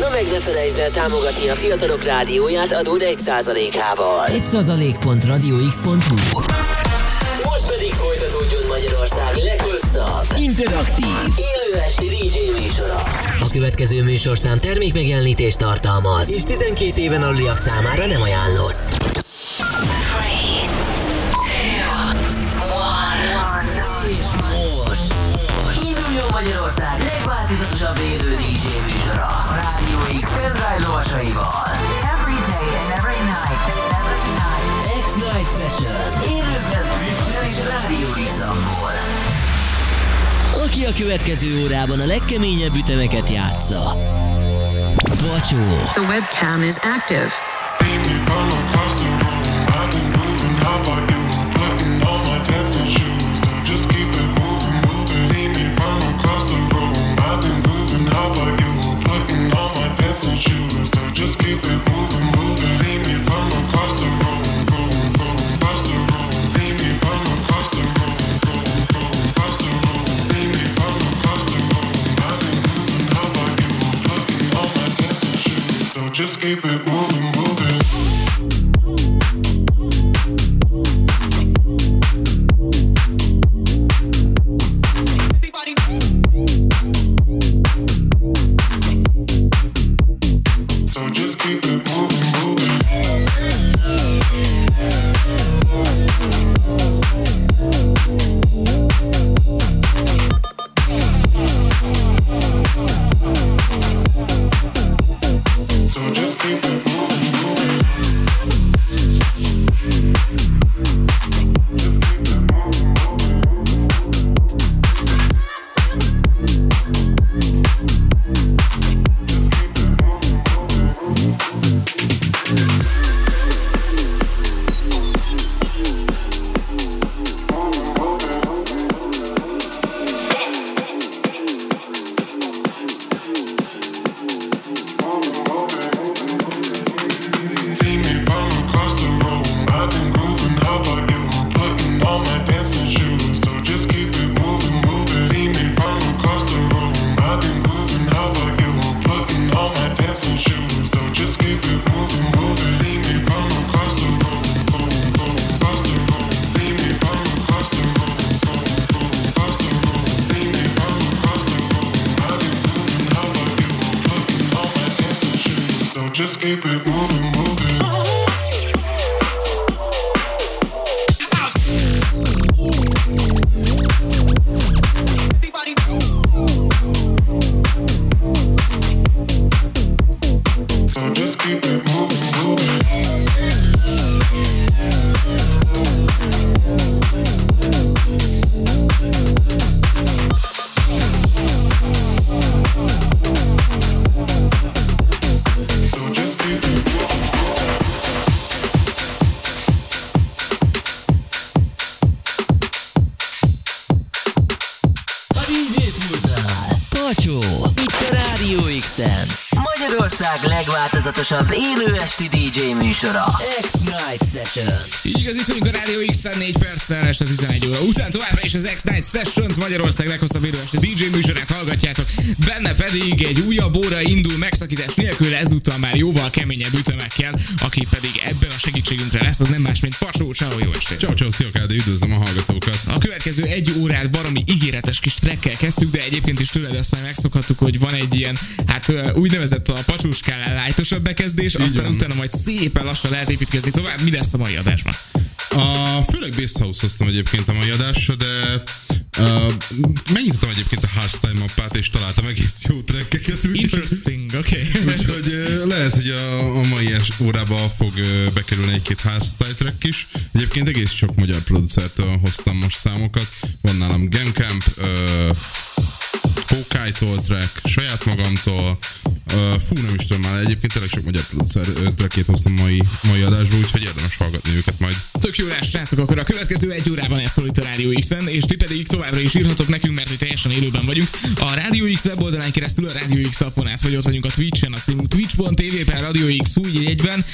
Na meg ne felejtsd el támogatni a fiatalok rádióját adód 1%-ával. 1%.radiox.hu Most pedig folytatódjon Magyarország leghosszabb, interaktív, élő esti DJ műsora. A következő műsorszám termék megjelenítést tartalmaz, és 12 éven aluliak számára nem ajánlott. És most induljon Magyarország legváltozatosabb élő DJ műsora lovasaival. Every day and every night. Every night. X-Night Session élőben Twitch-en és Rádió x Aki a következő órában a legkeményebb ütemeket játsza. Vacsó, The webcam is active. Across the room, the just keep it moving, moving. Legváltozatosabb élő esti DJ műsora. X-Night Session. Így igaz, itt vagyunk a Rádió x 4 perccel este 11 óra után. Továbbra is az X-Night Session Magyarország leghosszabb élő este DJ műsorát hallgatjátok. Benne pedig egy újabb óra indul megszakítás nélkül, ezúttal már jóval keményebb ütemekkel, aki pedig ebben a segítségünkre lesz, az nem más, mint Pacsó. Ciao, jó estét! Ciao, ciao, szia Kádi, üdvözlöm a hallgatókat. A következő egy órát baromi ígéretes kis trekkel kezdtük, de egyébként is tőled ezt már megszokhattuk, hogy van egy ilyen, hát úgynevezett a pacsúskál lájtosabb bekezdés, aztán van. utána majd szépen lassan lehet építkezni tovább. Mi lesz a mai adásban? A, főleg Bass House hoztam egyébként a mai adásra, de uh, megnyitottam egyébként a Hardstyle mappát, és találtam egész jó trekkeket, Interesting, oké. Okay. úgyhogy lehet, hogy a, a mai órába fog bekerülni egy-két Hardstyle track is. Egyébként egész sok magyar producertől hoztam most számokat. Van nálam Gamecamp, uh, Hawkeye-tól track, saját magamtól, uh, fú, nem is tudom már, egyébként tényleg sok magyar producer trackét hoztam mai, mai adásba, úgyhogy érdemes hallgatni őket majd. Tök jó lesz, srácok, akkor a következő egy órában ez a Rádió X-en, és ti pedig továbbra is írhatok nekünk, mert hogy teljesen élőben vagyunk. A Rádió X weboldalán keresztül a Rádió X appon át, vagy ott vagyunk a Twitch-en, a címünk twitch.tv per Rádió X új jegyben.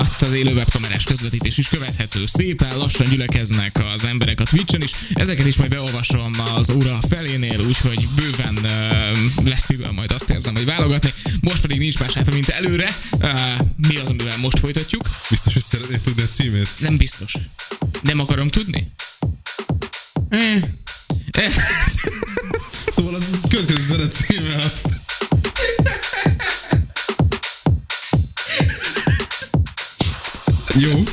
Ott az élő webkamerás közvetítés is követhető. Szépen lassan gyülekeznek az emberek a Twitch-en is. Ezeket is majd beolvasom az óra felénél, úgyhogy bőven lesz miből majd azt érzem, hogy válogatni. Most pedig nincs más hátra, mint előre. Mi az, amivel most folytatjuk? Biztos, hogy szeretnéd tudni a címét? Nem biztos. Nem akarom tudni? Eh. Eh, Szóval az, az következő zene címe a... Jó.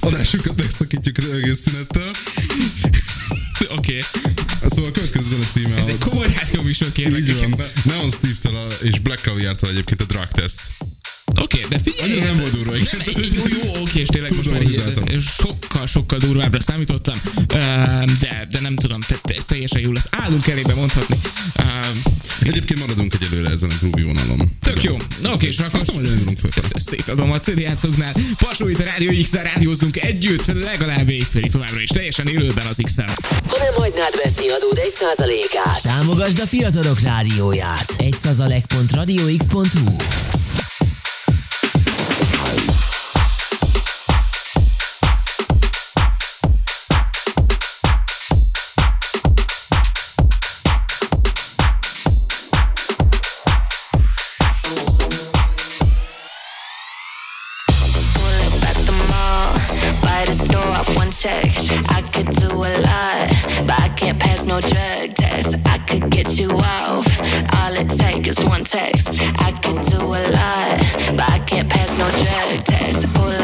Adásunkat megszakítjuk egész szünettel. Oké. Okay. Szóval a következő zene címe Ez a... egy komoly rádióműsor kérlek. Így van. Neon Steve-től és Black Caviar-től egyébként a Drug Test. Oké, okay, de figyelj! Annyira nem volt durva, igen. Nem, jó, jó, oké, és tényleg most már így, Túldramatizáltam. sokkal, sokkal durvábbra számítottam, Öm, de, de nem tudom, te, te, ez teljesen jó lesz. Állunk elébe mondhatni. Öm, Egyébként maradunk egyelőre ezen a groovy vonalon. Tök jó. Oké, és akkor szétadom a CD játszóknál. Pasó itt a Rádió x rádiózunk együtt, legalább éjfélig továbbra is, teljesen élőben az x Ha nem hagynád veszni adód egy százalékát. Támogasd a fiatalok rádióját. Egy szazalek.radiox.hu no drug test. I could get you off, all it takes is one text. I could do a lot, but I can't pass no drug test. Pull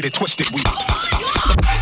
get it twisted. We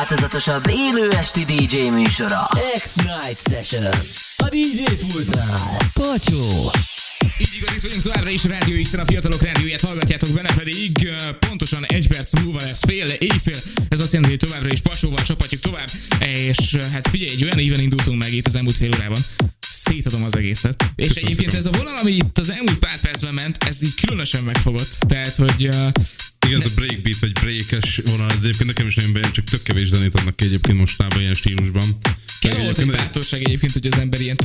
legváltozatosabb élő esti DJ műsora. X-Night Session. A DJ pultnál. Pacsó. Így igaz, vagyunk továbbra is a Rádió x a fiatalok rádióját hallgatjátok benne pedig pontosan egy perc múlva lesz fél éjfél. Ez azt jelenti, hogy továbbra is pasóval csapatjuk tovább. És hát figyelj, egy olyan éven indultunk meg itt az elmúlt fél órában. Szétadom az egészet. És Köszönöm egyébként szépen. ez a vonal, ami itt az elmúlt pár percben ment, ez így különösen megfogott. Tehát, hogy uh, Igen, ez a breakbeat vagy breakes vonal, ez egyébként nekem is nagyon bejön, csak tök kevés zenét adnak ki egyébként mostában ilyen stílusban. Kell ahhoz egy egyébként- bátorság egyébként, hogy az ember ilyen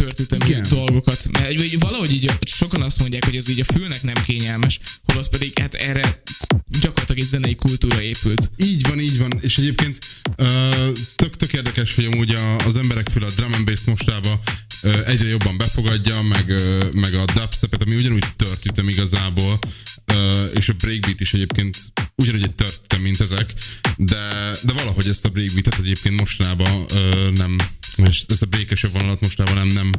Igen. dolgokat, mert vagy valahogy így sokan azt mondják, hogy ez így a fülnek nem kényelmes, holott pedig hát erre gyakorlatilag egy zenei kultúra épült. Így van, így van, és egyébként uh, tök, tök érdekes, hogy amúgy a, az emberek füle a drum and bass mostában uh, egyre jobban befogadja, meg, meg a dubstepet, ami ugyanúgy tört ütem igazából, és a breakbeat is egyébként ugyanúgy egy tört ütem, mint ezek, de, de valahogy ezt a breakbeatet egyébként mostanában nem, és ezt a békesebb vonalat mostában nem, nem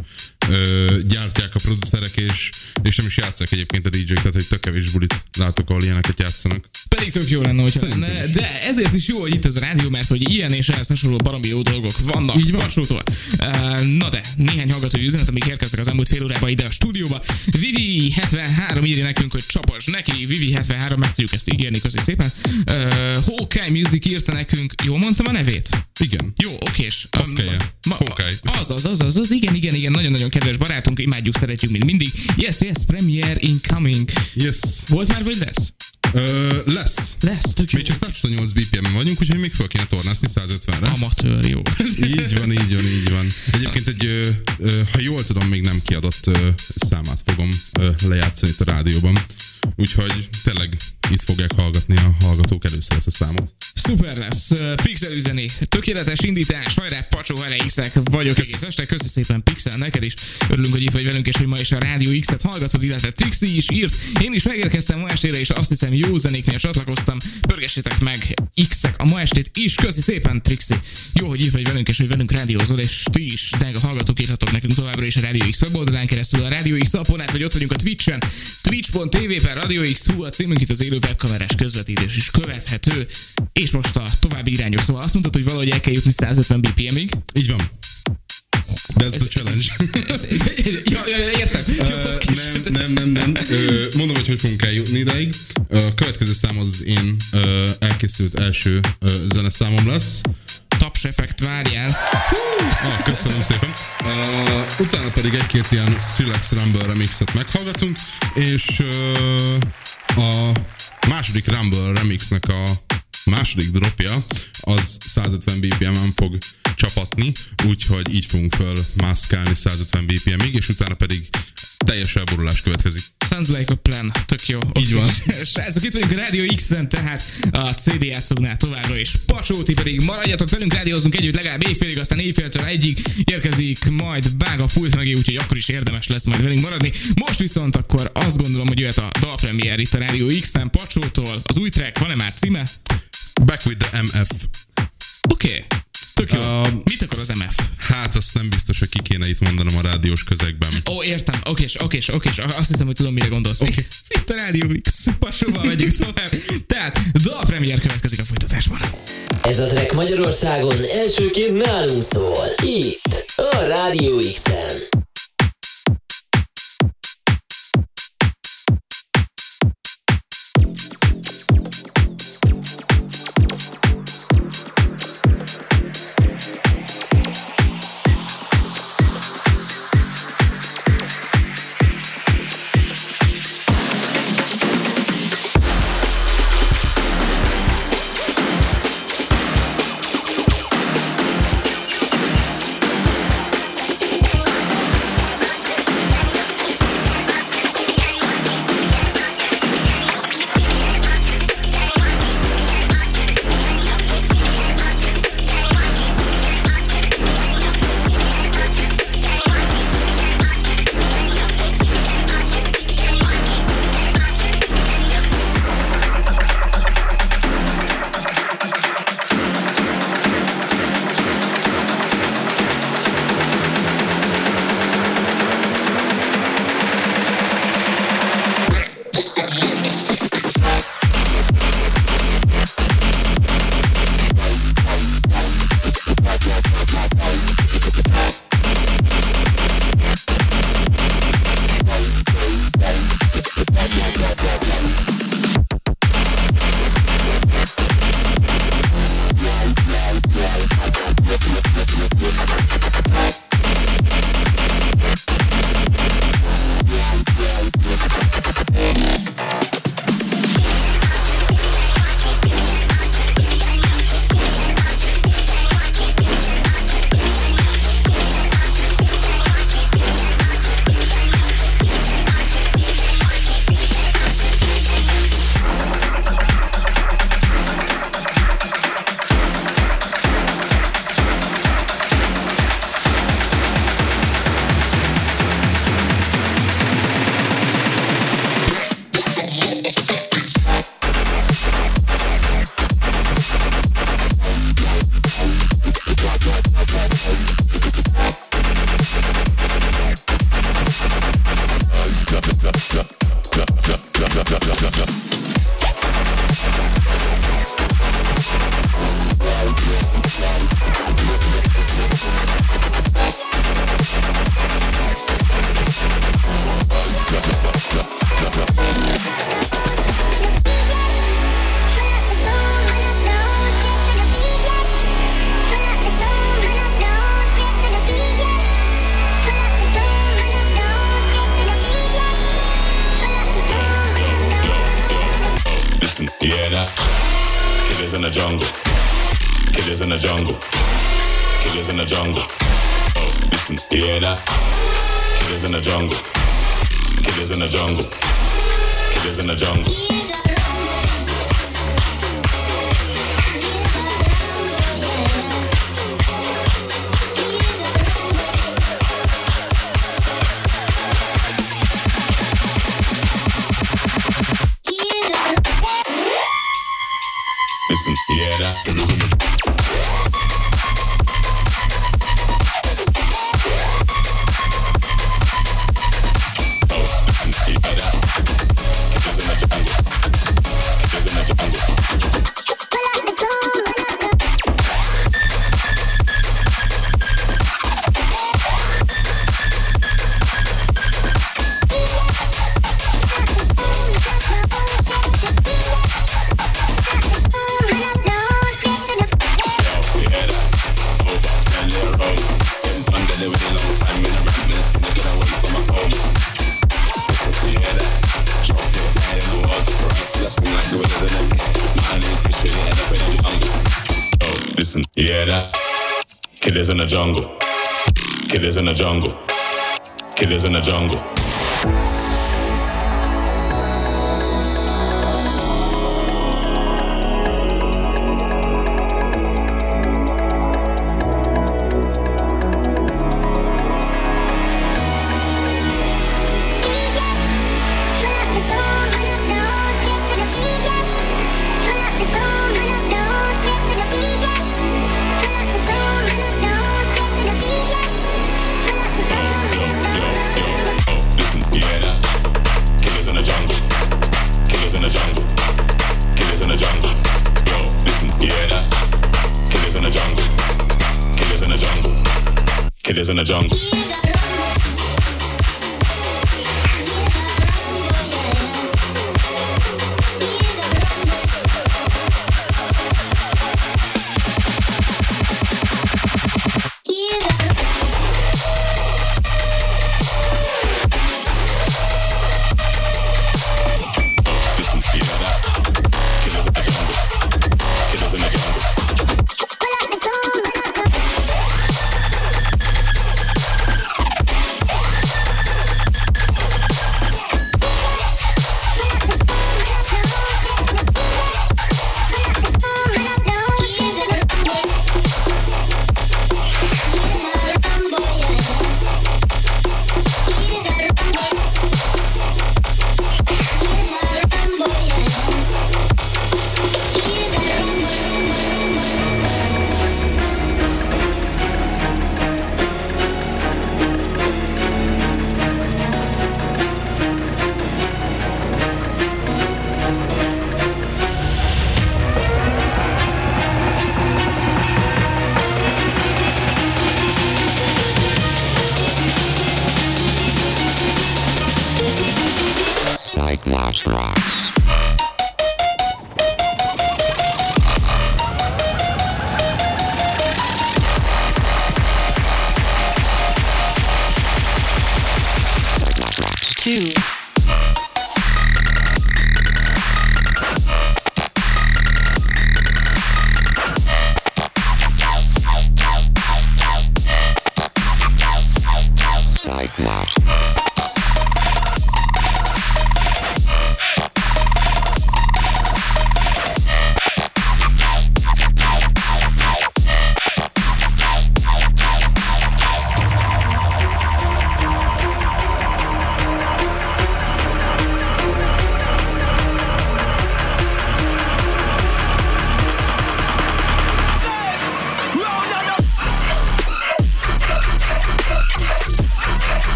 ö, gyártják a producerek, és, és nem is játszák egyébként a DJ-k, tehát hogy tök kevés bulit látok, ahol ilyeneket játszanak. Pedig tök jó lenne, hogyha Szerintem lenne, de ezért is jó, hogy itt az rádió, mert hogy ilyen és ehhez hasonló baromi jó dolgok vannak. Így van. Pacsótól. Uh, na de, néhány hallgatói üzenet, amik érkeztek az elmúlt fél órában ide a stúdióba. Vivi 73 írja nekünk, hogy csapas neki, Vivi 73, meg tudjuk ezt ígérni, köszi szépen. Uh, Hawkeye Music írta nekünk, jól mondtam a nevét? Igen. Jó, okés. Hawkeye. Hawkeye. Az, az, az, az, az, igen, igen, igen, nagyon-nagyon kedves barátunk, imádjuk, szeretjük, mint mindig. Yes, yes, premiere incoming. Yes. Volt már, vagy lesz? Ö, lesz. Lesz, tök jó. Még csak 128 BPM-en vagyunk, úgyhogy még fel kéne tornászni 150-re. Amatőr, jó. Így van, így van, így van. Egyébként egy, ö, ö, ha jól tudom, még nem kiadott ö, számát fogom ö, lejátszani itt a rádióban. Úgyhogy tényleg itt fogják hallgatni a hallgatók először ezt a számot. Szuper lesz. Pixel üzeni. Tökéletes indítás. Hajrá, pacsó, hele X-ek vagyok egész este. Köszi szépen Pixel neked is. Örülünk, hogy itt vagy velünk, és hogy ma is a Rádió X-et hallgatod, illetve Trixie is írt. Én is megérkeztem ma estére, és azt hiszem jó zenéknél csatlakoztam. Pörgessétek meg X-ek a ma estét is. Köszi szépen, Trixie. Jó, hogy itt vagy velünk, és hogy velünk rádiózol, és ti is, de a hallgatók írhatok nekünk továbbra is a Rádió X weboldalán keresztül, a Rádió X appon át, vagy ott vagyunk a Twitch-en. Twitch.tv per Radio X hú a címünk itt az élő webkamerás közvetítés is követhető. És most a további irányok. Szóval azt mondtad, hogy valahogy el kell jutni 150 BPM-ig. Így van. De ez, a challenge. Ez- ja, ja, ja, értem. Oké. nem, nem, nem, nem. Ö, mondom, hogy hogy fogunk eljutni ideig. A következő szám az én ö, elkészült első ö, zeneszámom lesz. Taps effekt, várjál. Ah, köszönöm szépen. Uh, utána pedig egy-két ilyen Skrillex Rumble remixet meghallgatunk, és uh, a második Rumble remixnek a második dropja az 150 BPM-en fog csapatni, úgyhogy így fogunk föl mászkálni 150 BPM-ig, és utána pedig teljes elborulás következik. Sounds like a plan. Tök jó. Így van. Srácok, itt vagyunk a Rádió X-en, tehát a CD játszóknál továbbra is. Pacsóti pedig maradjatok velünk, rádiózunk együtt legalább éjfélig, aztán éjféltől egyig érkezik majd Bága Pulsz megé, úgyhogy akkor is érdemes lesz majd velünk maradni. Most viszont akkor azt gondolom, hogy jöhet a dalpremier itt a Rádió X-en, Pacsótól. Az új track, van-e már címe? Back with the MF. Oké. Okay. Tök jó. A- Mit akar az MF? Hát azt nem biztos, hogy ki kéne itt mondanom a rádiós közegben. Ó, értem, okés, okés, okés, azt hiszem, hogy tudom, mire gondolsz. Okay. Itt a Rádió X, pasóval megyünk tovább. Tehát, dalpremiér következik a folytatásban. Ez a track Magyarországon elsőként nálunk szól. Itt, a Rádió X-en.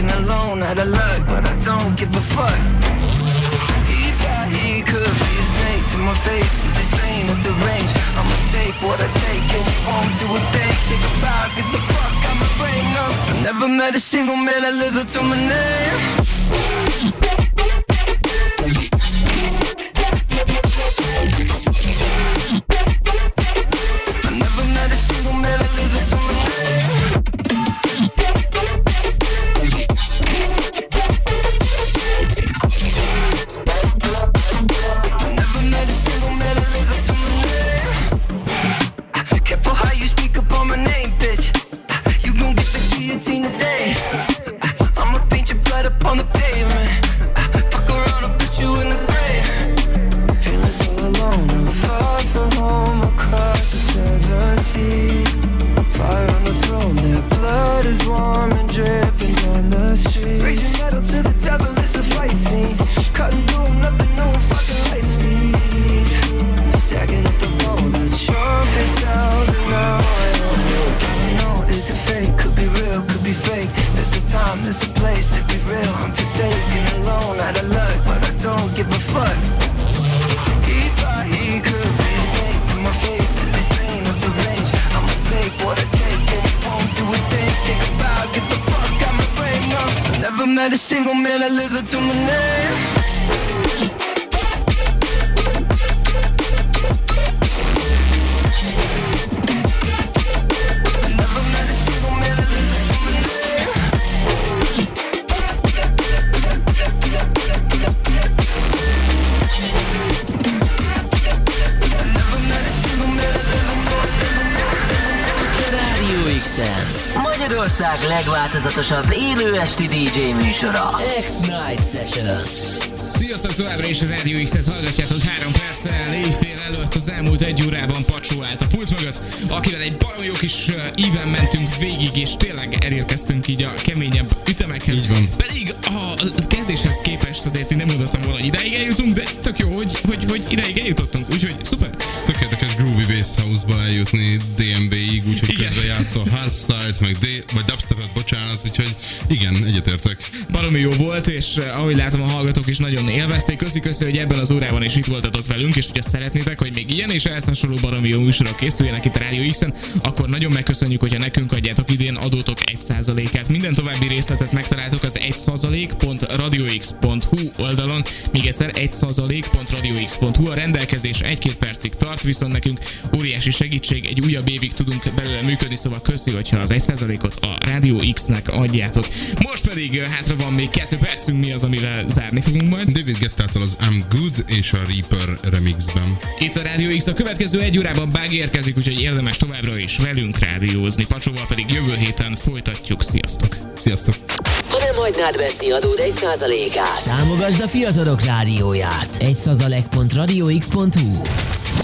Forsaken, alone, out of luck, but I don't give a fuck. He thought he could be a snake to my face. Is he saying at the range? I'ma take what I take and we won't do a thing. Take a bow, get the fuck out my frame. No, I never met a single man that lives up to my name. X-en. Magyarország legváltozatosabb élő esti DJ műsora. X-Night Session. Sziasztok, továbbra is a Radio X-et hallgatjátok 3 perccel éjfél előtt az elmúlt egy órában Pacsó állt a pult mögött, akivel egy baromi jó kis íven mentünk végig, és tényleg elérkeztünk így a keményebb ütemekhez. Így van. Pedig a kezdéshez képest azért én nem mondottam volna, hogy ideig eljutunk, de tök jó, hogy, hogy, hogy ideig eljutottunk, úgyhogy szuper. Tökéletes groovy bass house-ba eljutni DMB-ig, úgyhogy Igen. közben játszol hardstyle-t, meg D- vagy dubstepet, bocsánat, úgyhogy igen, egyetértek. Baromi jó volt, és uh, ahogy látom a hallgatók is nagyon élvezték. Köszi, köszi, hogy ebben az órában is itt voltatok velünk, és hogyha szeretnétek, hogy még ilyen és ehhez hasonló baromi jó műsorok készüljenek itt a Rádió X-en, akkor nagyon megköszönjük, hogyha nekünk adjátok idén adótok 1%-át. Minden további részletet megtaláltok az 1%.radiox.hu oldalon. Még egyszer 1%.radiox.hu a rendelkezés 1-2 percig tart, viszont nekünk óriási segítség, egy újabb évig tudunk belőle működni, szóval köszi, hogyha az 1%-ot a Rádió X-nek adjátok. Most pedig hátra van még 2 percünk, mi az, amivel zárni fogunk majd. David Gettától az I'm Good és a Reaper remixben. Itt a Rádió X a következő egy órában Bug érkezik, úgyhogy érdemes továbbra is velünk rádiózni. Pacsóval pedig jövő héten folytatjuk. Sziasztok! Sziasztok! Ha nem hagynád veszni adód egy százalékát. Támogasd a fiatalok rádióját. 1%.radiox.hu I'm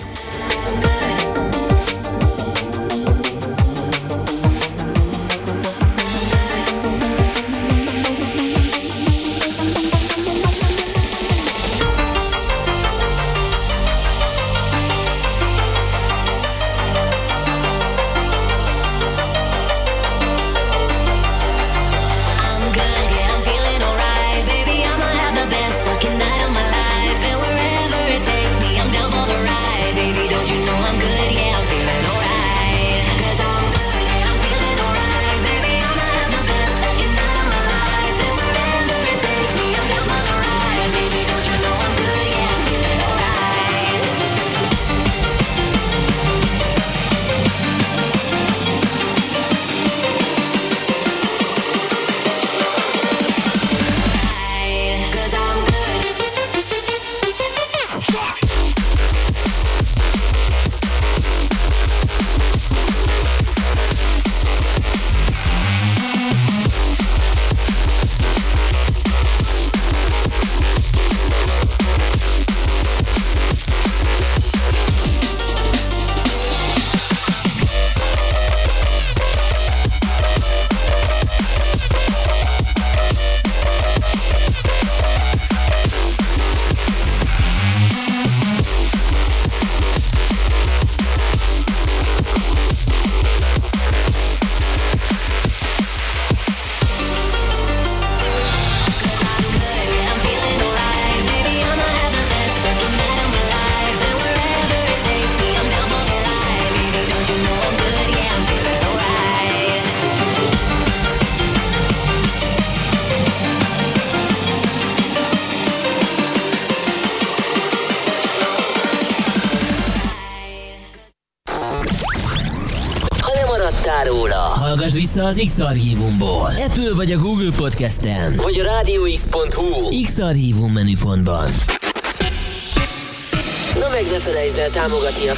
az X-Archívumból. Apple vagy a Google Podcasten. Vagy a rádióx.hu X-Archívum menüpontban. Na meg ne felejtsd el támogatni a